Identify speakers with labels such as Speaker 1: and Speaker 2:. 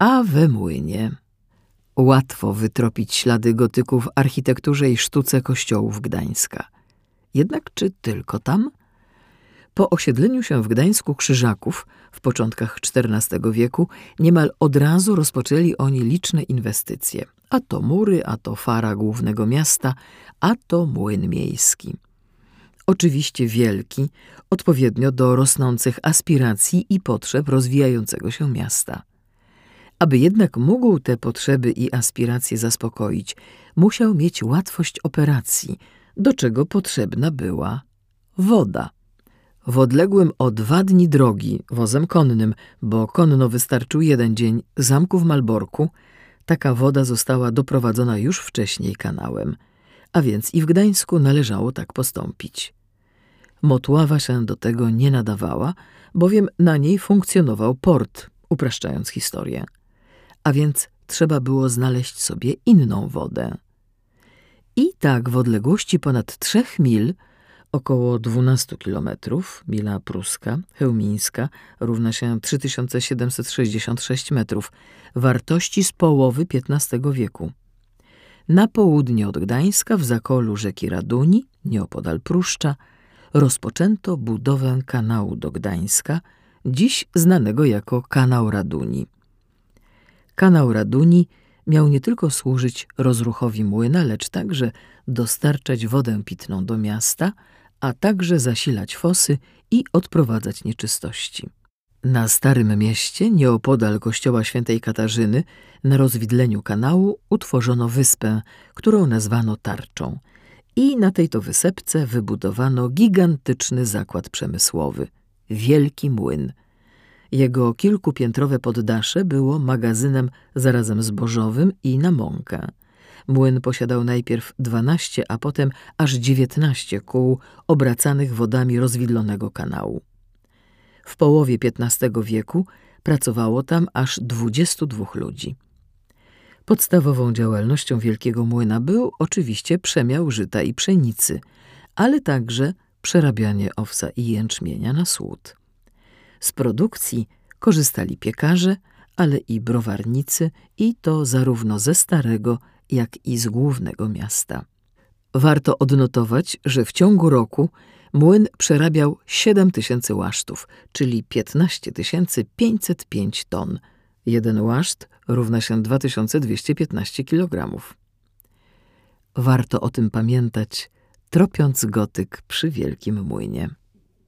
Speaker 1: A we młynie łatwo wytropić ślady gotyku w architekturze i sztuce kościołów Gdańska. Jednak czy tylko tam? Po osiedleniu się w Gdańsku Krzyżaków w początkach XIV wieku niemal od razu rozpoczęli oni liczne inwestycje. A to mury, a to fara głównego miasta, a to młyn miejski. Oczywiście wielki, odpowiednio do rosnących aspiracji i potrzeb rozwijającego się miasta. Aby jednak mógł te potrzeby i aspiracje zaspokoić, musiał mieć łatwość operacji, do czego potrzebna była woda. W odległym o dwa dni drogi wozem konnym, bo konno wystarczył jeden dzień, zamku w Malborku, taka woda została doprowadzona już wcześniej kanałem, a więc i w Gdańsku należało tak postąpić. Motława się do tego nie nadawała, bowiem na niej funkcjonował port, upraszczając historię a więc trzeba było znaleźć sobie inną wodę. I tak w odległości ponad trzech mil, około 12 kilometrów, mila pruska, chełmińska, równa się 3766 metrów, wartości z połowy XV wieku. Na południe od Gdańska, w zakolu rzeki Raduni, nieopodal Pruszcza, rozpoczęto budowę kanału do Gdańska, dziś znanego jako kanał Raduni. Kanał Raduni miał nie tylko służyć rozruchowi młyna, lecz także dostarczać wodę pitną do miasta, a także zasilać fosy i odprowadzać nieczystości. Na Starym Mieście, nieopodal kościoła świętej Katarzyny, na rozwidleniu kanału utworzono wyspę, którą nazwano Tarczą. I na tej to wysepce wybudowano gigantyczny zakład przemysłowy – Wielki Młyn – jego kilkupiętrowe poddasze było magazynem zarazem zbożowym i na mąkę. Młyn posiadał najpierw dwanaście, a potem aż dziewiętnaście kół obracanych wodami rozwidlonego kanału. W połowie XV wieku pracowało tam aż dwudziestu dwóch ludzi. Podstawową działalnością Wielkiego Młyna był oczywiście przemiał żyta i pszenicy, ale także przerabianie owsa i jęczmienia na słód. Z produkcji korzystali piekarze, ale i browarnicy i to zarówno ze starego, jak i z głównego miasta. Warto odnotować, że w ciągu roku młyn przerabiał 7 tysięcy łasztów, czyli 15 505 ton. Jeden łaszt równa się 2215 kg. Warto o tym pamiętać, tropiąc gotyk przy wielkim młynie.